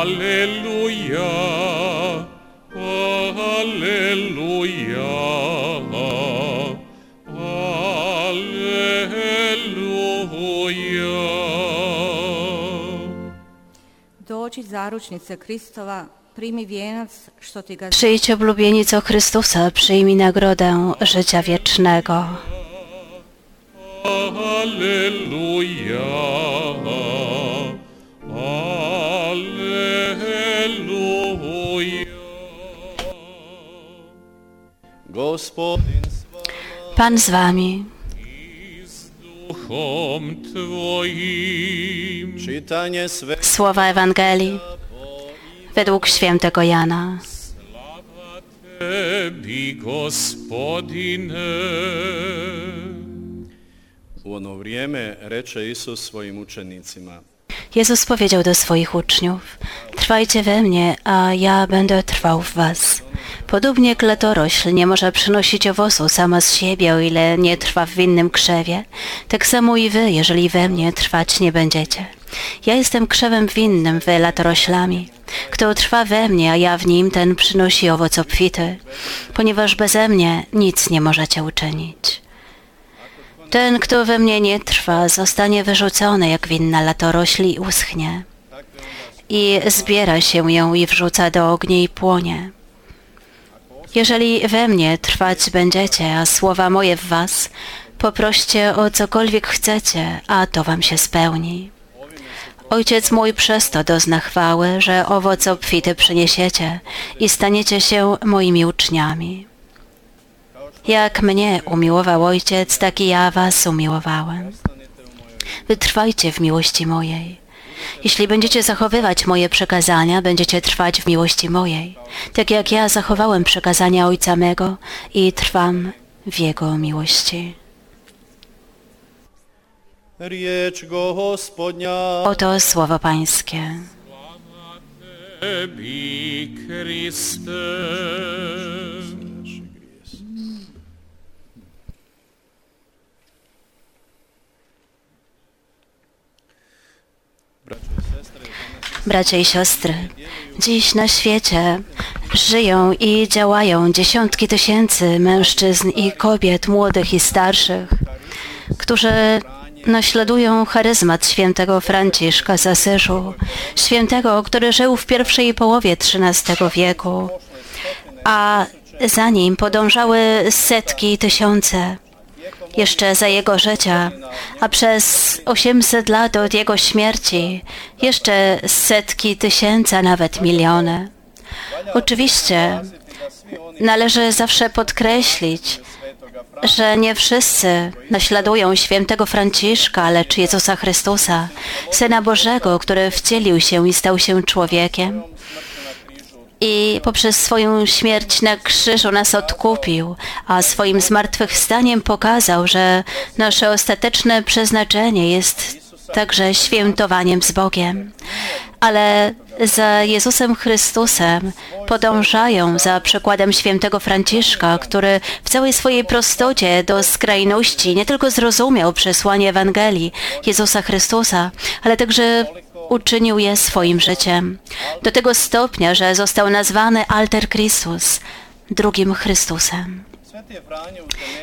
Alleluja, Alleluja, Alleluja. Dođi zaručnice Kristova, primi vijenac što ti ga Przyjdź oblubienico Chrystusa, przyjmij nagrodę życia wiecznego. Alleluja, Alleluja. Pan z wami. Słowa Ewangelii według świętego Jana. Jezus powiedział do swoich uczniów: Trwajcie we mnie, a ja będę trwał w was. Podobnie kletorośl nie może przynosić owocu sama z siebie, o ile nie trwa w innym krzewie. Tak samo i wy, jeżeli we mnie trwać nie będziecie. Ja jestem krzewem winnym, wy latoroślami. Kto trwa we mnie, a ja w nim, ten przynosi owoc obfity, ponieważ beze mnie nic nie możecie uczynić. Ten, kto we mnie nie trwa, zostanie wyrzucony jak winna latorośli i uschnie. I zbiera się ją i wrzuca do ognia i płonie. Jeżeli we mnie trwać będziecie, a słowa moje w was, poproście o cokolwiek chcecie, a to wam się spełni. Ojciec mój przez to dozna chwały, że owoc obfity przyniesiecie i staniecie się moimi uczniami. Jak mnie umiłował Ojciec, tak i ja was umiłowałem. Wytrwajcie w miłości mojej. Jeśli będziecie zachowywać moje przekazania, będziecie trwać w miłości mojej, tak jak ja zachowałem przekazania Ojca mego i trwam w Jego miłości. Oto słowo Pańskie. Bracia i siostry, dziś na świecie żyją i działają dziesiątki tysięcy mężczyzn i kobiet, młodych i starszych, którzy naśladują charyzmat świętego Franciszka z Asyżu, świętego, który żył w pierwszej połowie XIII wieku, a za nim podążały setki tysiące jeszcze za jego życia, a przez 800 lat od jego śmierci jeszcze setki tysięcy, nawet miliony. Oczywiście należy zawsze podkreślić, że nie wszyscy naśladują świętego Franciszka, lecz Jezusa Chrystusa, Syna Bożego, który wcielił się i stał się człowiekiem i poprzez swoją śmierć na krzyżu nas odkupił, a swoim zmartwychwstaniem pokazał, że nasze ostateczne przeznaczenie jest także świętowaniem z Bogiem. Ale za Jezusem Chrystusem podążają za przykładem świętego Franciszka, który w całej swojej prostocie do skrajności nie tylko zrozumiał przesłanie Ewangelii Jezusa Chrystusa, ale także uczynił je swoim życiem. Do tego stopnia, że został nazwany Alter Christus, drugim Chrystusem.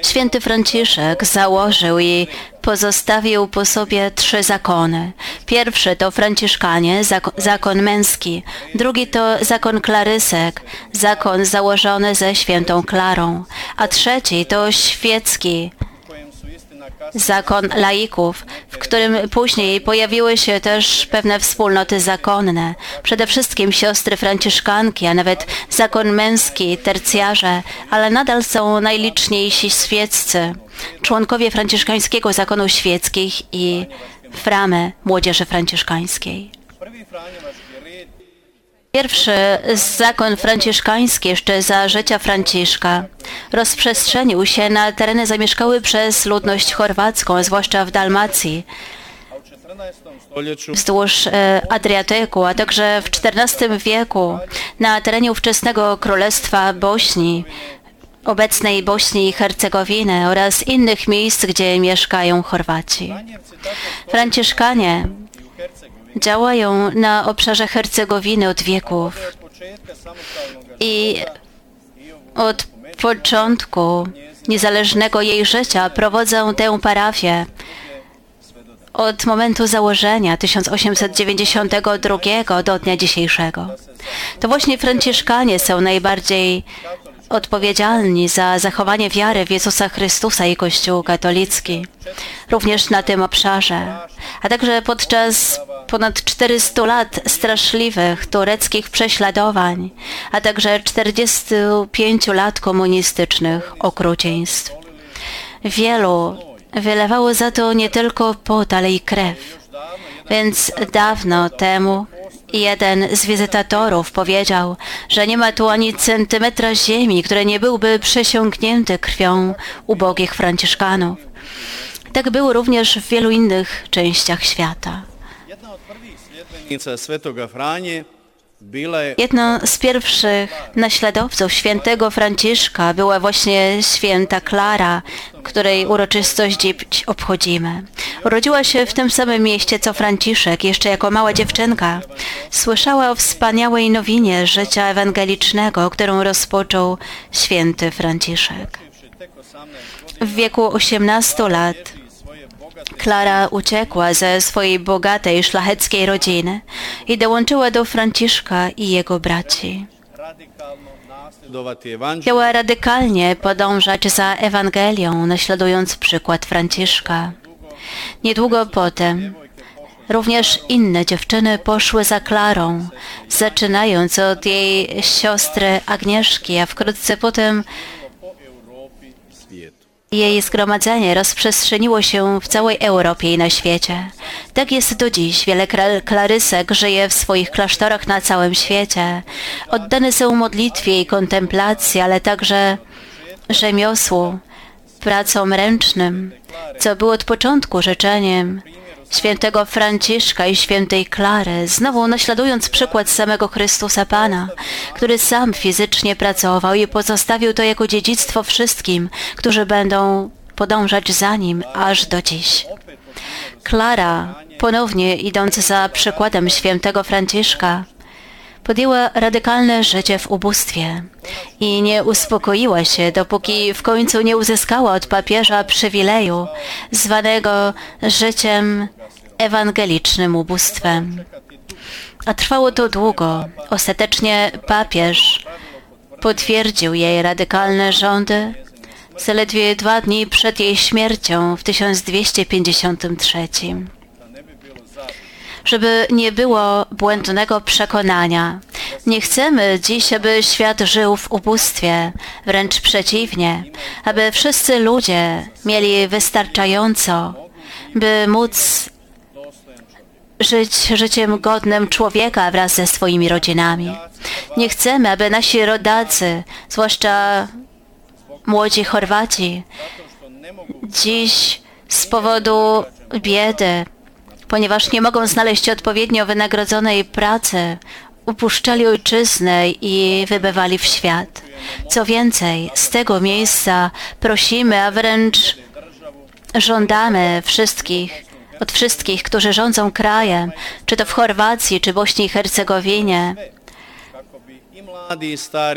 Święty Franciszek założył i pozostawił po sobie trzy zakony. Pierwszy to Franciszkanie, zak- zakon męski. Drugi to zakon klarysek, zakon założony ze świętą Klarą. A trzeci to świecki, zakon laików, w którym później pojawiły się też pewne wspólnoty zakonne, przede wszystkim siostry franciszkanki, a nawet zakon męski, tercjarze, ale nadal są najliczniejsi świeccy, członkowie franciszkańskiego zakonu świeckich i framy młodzieży franciszkańskiej. Pierwszy zakon franciszkański jeszcze za życia Franciszka rozprzestrzenił się na tereny zamieszkałe przez ludność chorwacką, zwłaszcza w Dalmacji, a u 14. stoljeću wzdłuż e, Adriatyku, a także w XIV wieku na terenie ówczesnego Królestwa Bośni, obecnej Bośni i Hercegowiny oraz innych miejsc, gdzie mieszkają Chorwaci. Franciszkanie działają na obszarze Hercegowiny od wieków. I od początku niezależnego jej życia prowadzą tę parafię. Od momentu założenia 1892 do dnia dzisiejszego. To właśnie Franciszkanie są najbardziej odpowiedzialni za zachowanie wiary w Jezusa Chrystusa i Kościół katolicki, również na tym obszarze, a także podczas ponad 400 lat straszliwych tureckich prześladowań, a także 45 lat komunistycznych okrucieństw. Wielu wylewało za to nie tylko pot, ale i krew. Więc dawno temu jeden z wizytatorów powiedział, że nie ma tu ani centymetra ziemi, który nie byłby przesiąknięty krwią ubogich Franciszkanów. Tak było również w wielu innych częściach świata. Jedną z pierwszych naśladowców świętego Franciszka była właśnie święta Klara, której uroczystość dziś obchodzimy. Urodziła się w tym samym mieście co Franciszek, jeszcze jako mała dziewczynka. Słyszała o wspaniałej nowinie życia ewangelicznego, którą rozpoczął święty Franciszek. W wieku 18 lat Klara uciekła ze swojej bogatej, szlacheckiej rodziny i dołączyła do Franciszka i jego braci. Chciała radykalnie podążać za Ewangelią, naśladując przykład Franciszka. Niedługo potem również inne dziewczyny poszły za Klarą, zaczynając od jej siostry Agnieszki, a wkrótce potem. Jej zgromadzenie rozprzestrzeniło się w całej Europie i na świecie. Tak jest do dziś. Wiele klarysek żyje w swoich klasztorach na całym świecie. Oddane są modlitwie i kontemplacji, ale także rzemiosłu, pracom ręcznym, co było od początku życzeniem świętego Franciszka i świętej Klary, znowu naśladując przykład samego Chrystusa Pana, który sam fizycznie pracował i pozostawił to jako dziedzictwo wszystkim, którzy będą podążać za nim aż do dziś. Klara, ponownie idąc za przykładem świętego Franciszka, podjęła radykalne życie w ubóstwie i nie uspokoiła się, dopóki w końcu nie uzyskała od papieża przywileju zwanego życiem ewangelicznym ubóstwem. A trwało to długo. Ostatecznie papież potwierdził jej radykalne rządy zaledwie dwa dni przed jej śmiercią w 1253 żeby nie było błędnego przekonania. Nie chcemy dziś, aby świat żył w ubóstwie, wręcz przeciwnie, aby wszyscy ludzie mieli wystarczająco, by móc żyć życiem godnym człowieka wraz ze swoimi rodzinami. Nie chcemy, aby nasi rodacy, zwłaszcza młodzi Chorwaci, dziś z powodu biedy, ponieważ nie mogą znaleźć odpowiednio wynagrodzonej pracy, upuszczali ojczyznę i wybywali w świat. Co więcej, z tego miejsca prosimy, a wręcz żądamy wszystkich, od wszystkich, którzy rządzą krajem, czy to w Chorwacji, czy Bośni i Hercegowinie,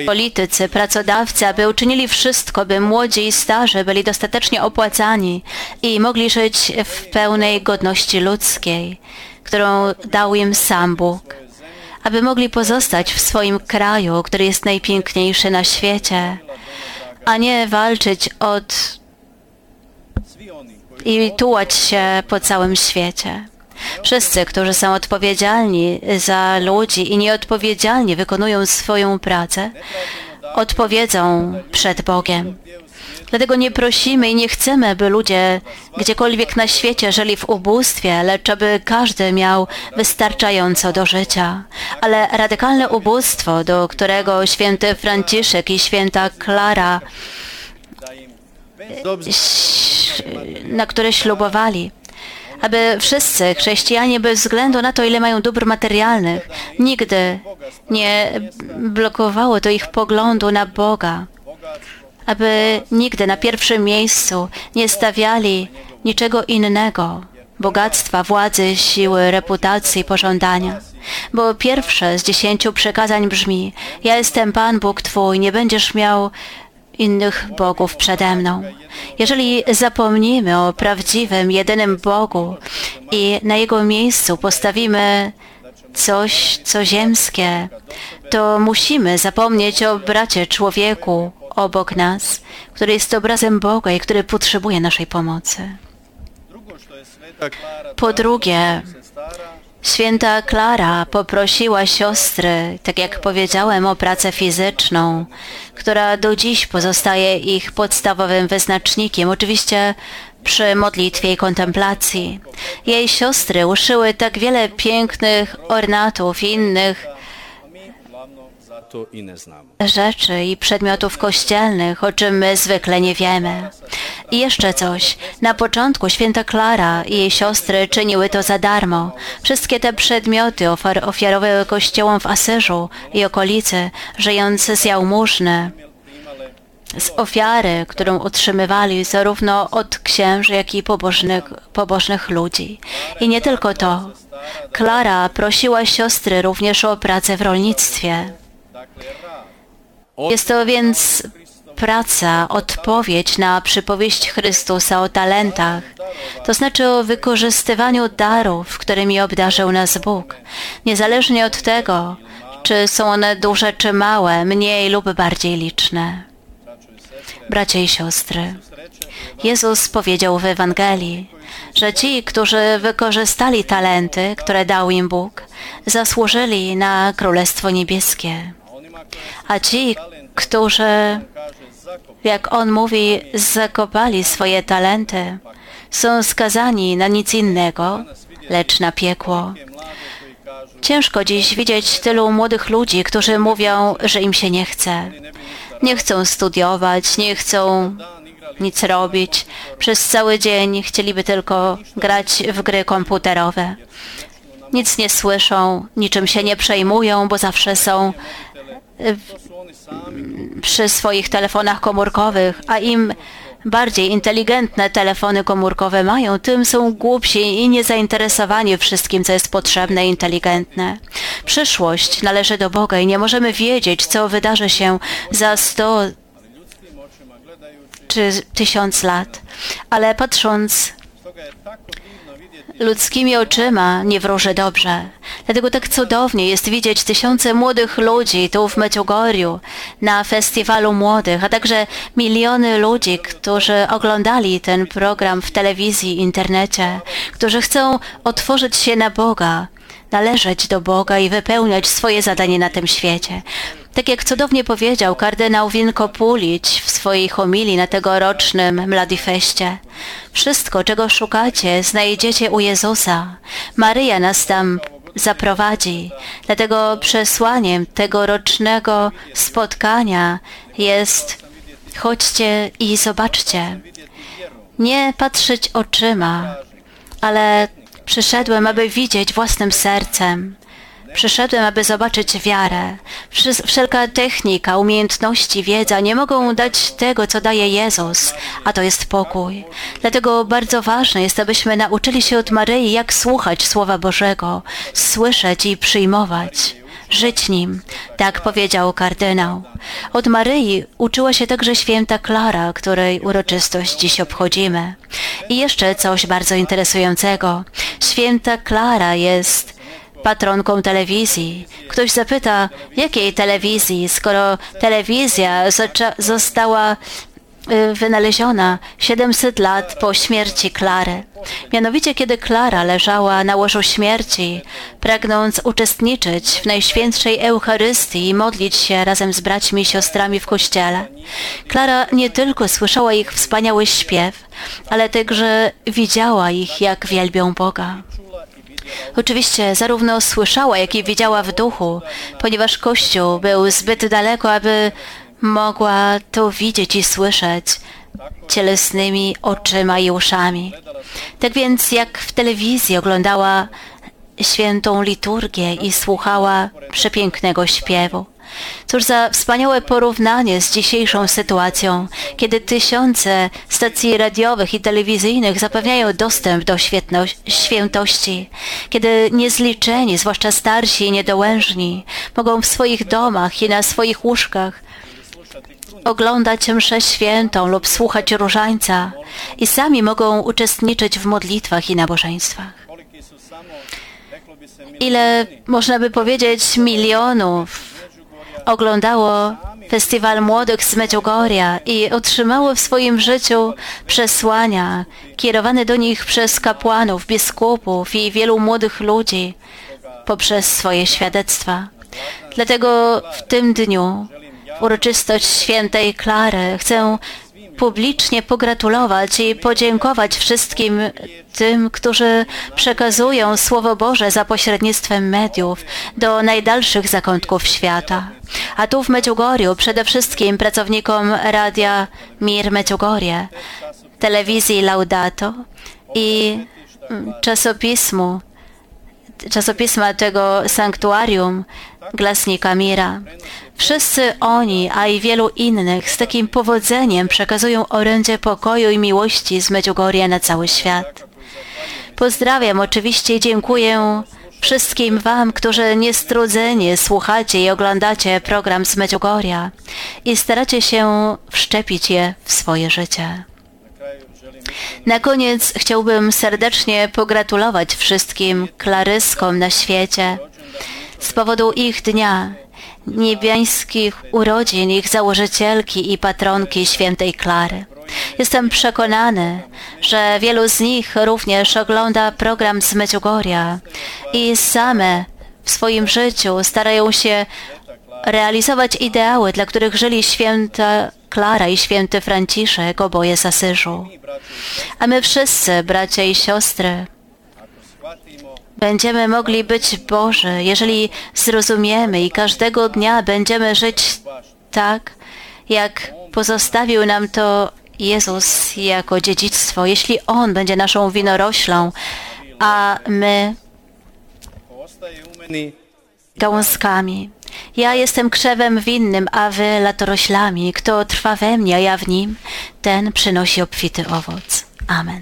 politycy, pracodawcy, aby uczynili wszystko, by młodzi i starzy byli dostatecznie opłacani i mogli żyć w pełnej godności ludzkiej, którą dał im sam Bóg, aby mogli pozostać w swoim kraju, który jest najpiękniejszy na świecie, a nie walczyć od i tułać się po całym świecie. Wszyscy, którzy są odpowiedzialni za ludzi i nieodpowiedzialnie wykonują swoją pracę, odpowiedzą przed Bogiem. Dlatego nie prosimy i nie chcemy, by ludzie gdziekolwiek na świecie żyli w ubóstwie, lecz aby każdy miał wystarczająco do życia. Ale radykalne ubóstwo, do którego święty Franciszek i święta Klara na które ślubowali, aby wszyscy chrześcijanie bez względu na to, ile mają dóbr materialnych, nigdy nie blokowało to ich poglądu na Boga, aby nigdy na pierwszym miejscu nie stawiali niczego innego bogactwa, władzy, siły, reputacji, pożądania. Bo pierwsze z dziesięciu przekazań brzmi: Ja jestem Pan Bóg Twój, nie będziesz miał innych bogów przede mną. Jeżeli zapomnimy o prawdziwym, jedynym Bogu i na Jego miejscu postawimy coś, co ziemskie, to musimy zapomnieć o bracie człowieku obok nas, który jest obrazem Boga i który potrzebuje naszej pomocy. Po drugie, Święta Klara poprosiła siostry, tak jak powiedziałem, o pracę fizyczną, która do dziś pozostaje ich podstawowym wyznacznikiem. Oczywiście przy modlitwie i kontemplacji. Jej siostry uszyły tak wiele pięknych ornatów i innych to i ne znamo. Rzeczy i przedmiotów kościelnych, o czym my zwykle nie wiemy. I jeszcze coś. Na początku święta Klara i jej siostry czyniły to za darmo. Wszystkie te przedmioty ofiar ofiarowały kościołom w Asyżu i okolicy, żyjące z jałmużny, z ofiary, którą otrzymywali zarówno od księży, jak i pobożnych, pobożnych ludzi. I nie tylko to. Klara prosiła siostry również o pracę w rolnictwie. Jest to więc praca, odpowiedź na przypowieść Chrystusa o talentach, to znaczy o wykorzystywaniu darów, którymi obdarzył nas Bóg, niezależnie od tego, czy są one duże czy małe, mniej lub bardziej liczne. Bracia i siostry, Jezus powiedział w Ewangelii, że ci, którzy wykorzystali talenty, które dał im Bóg, zasłużyli na Królestwo Niebieskie. A ci, którzy, jak on mówi, zakopali swoje talenty, są skazani na nic innego, lecz na piekło. Ciężko dziś widzieć tylu młodych ludzi, którzy mówią, że im się nie chce. Nie chcą studiować, nie chcą nic robić. Przez cały dzień chcieliby tylko grać w gry komputerowe. Nic nie słyszą, niczym się nie przejmują, bo zawsze są przy swoich telefonach komórkowych, a im bardziej inteligentne telefony komórkowe mają, tym są głupsi i niezainteresowani wszystkim, co jest potrzebne i inteligentne. Przyszłość należy do Boga i nie możemy wiedzieć, co wydarzy się za sto czy tysiąc lat. Ale patrząc ludzkimi oczyma nie wróży dobrze. Dlatego tak cudownie jest widzieć tysiące młodych ludzi tu w Meciugorju na festiwalu młodych, a także miliony ludzi, którzy oglądali ten program w telewizji, internecie, którzy chcą otworzyć się na Boga, należeć do Boga i wypełniać swoje zadanie na tym świecie. Tak jak cudownie powiedział kardynał Winkopulić w swojej homilii na tegorocznym Mladifeście. Wszystko, czego szukacie, znajdziecie u Jezusa. Maryja nas tam zaprowadzi. Dlatego przesłaniem tegorocznego spotkania jest chodźcie i zobaczcie. Nie patrzeć oczyma, ale przyszedłem, aby widzieć własnym sercem. Przyszedłem, aby zobaczyć wiarę. Wszelka technika, umiejętności, wiedza nie mogą dać tego, co daje Jezus, a to jest pokój. Dlatego bardzo ważne jest, abyśmy nauczyli się od Maryi, jak słuchać Słowa Bożego, słyszeć i przyjmować żyć nim, tak powiedział kardynał. Od Maryi uczyła się także święta Klara, której uroczystość dziś obchodzimy. I jeszcze coś bardzo interesującego. Święta Klara jest patronką telewizji. Ktoś zapyta, jakiej telewizji, skoro telewizja została y, wynaleziona 700 lat po śmierci Klary. Mianowicie, kiedy Klara leżała na łożu śmierci, pragnąc uczestniczyć w Najświętszej Eucharystii i modlić się razem z braćmi i siostrami w kościele, Klara nie tylko słyszała ich wspaniały śpiew, ale także widziała ich, jak wielbią Boga. Oczywiście zarówno słyszała, jak i widziała w duchu, ponieważ Kościół był zbyt daleko, aby mogła to widzieć i słyszeć cielesnymi oczyma i uszami. Tak więc jak w telewizji oglądała świętą liturgię i słuchała przepięknego śpiewu, Cóż za wspaniałe porównanie z dzisiejszą sytuacją, kiedy tysiące stacji radiowych i telewizyjnych zapewniają dostęp do świętości, kiedy niezliczeni, zwłaszcza starsi i niedołężni, mogą w swoich domach i na swoich łóżkach oglądać mszę świętą lub słuchać różańca i sami mogą uczestniczyć w modlitwach i nabożeństwach. Ile, można by powiedzieć, milionów oglądało Festiwal Młodych z Medjugorja i otrzymało w swoim życiu przesłania kierowane do nich przez kapłanów, biskupów i wielu młodych ludzi poprzez swoje świadectwa. Dlatego w tym dniu, uroczystość świętej Klary, chcę publicznie pogratulować i podziękować wszystkim tym, którzy przekazują Słowo Boże za pośrednictwem mediów do najdalszych zakątków świata. A tu w Medjugorju przede wszystkim pracownikom radia Mir Medjugorje, telewizji Laudato i mm, czasopismu czasopisma tego sanktuarium Glasnika Mira. Wszyscy oni, a i wielu innych z takim powodzeniem przekazują orędzie pokoju i miłości z Medjugorja na cały świat. Pozdrawiam oczywiście i dziękuję wszystkim Wam, którzy niestrudzenie słuchacie i oglądacie program z Medjugorja i staracie się wszczepić je w swoje życie. Na koniec chciałbym serdecznie pogratulować wszystkim klaryskom na świecie z powodu ich dnia, niebiańskich urodzin ich założycielki i patronki świętej Klary. Jestem przekonany, że wielu z nich również ogląda program z Medjugorja i same w swoim życiu starają się realizować ideały, dla których żyli święta Klara i święty Franciszek, oboje z Asyżu. A my wszyscy, bracia i siostry, będziemy mogli być Boży, jeżeli zrozumiemy i każdego dnia będziemy żyć tak, jak pozostawił nam to Jezus jako dziedzictwo. Jeśli On będzie naszą winoroślą, a my gałązkami. Ja jestem krzewem winnym, a wy latoroślami. Kto trwa we mnie, a ja w nim, ten przynosi obfity owoc. Amen.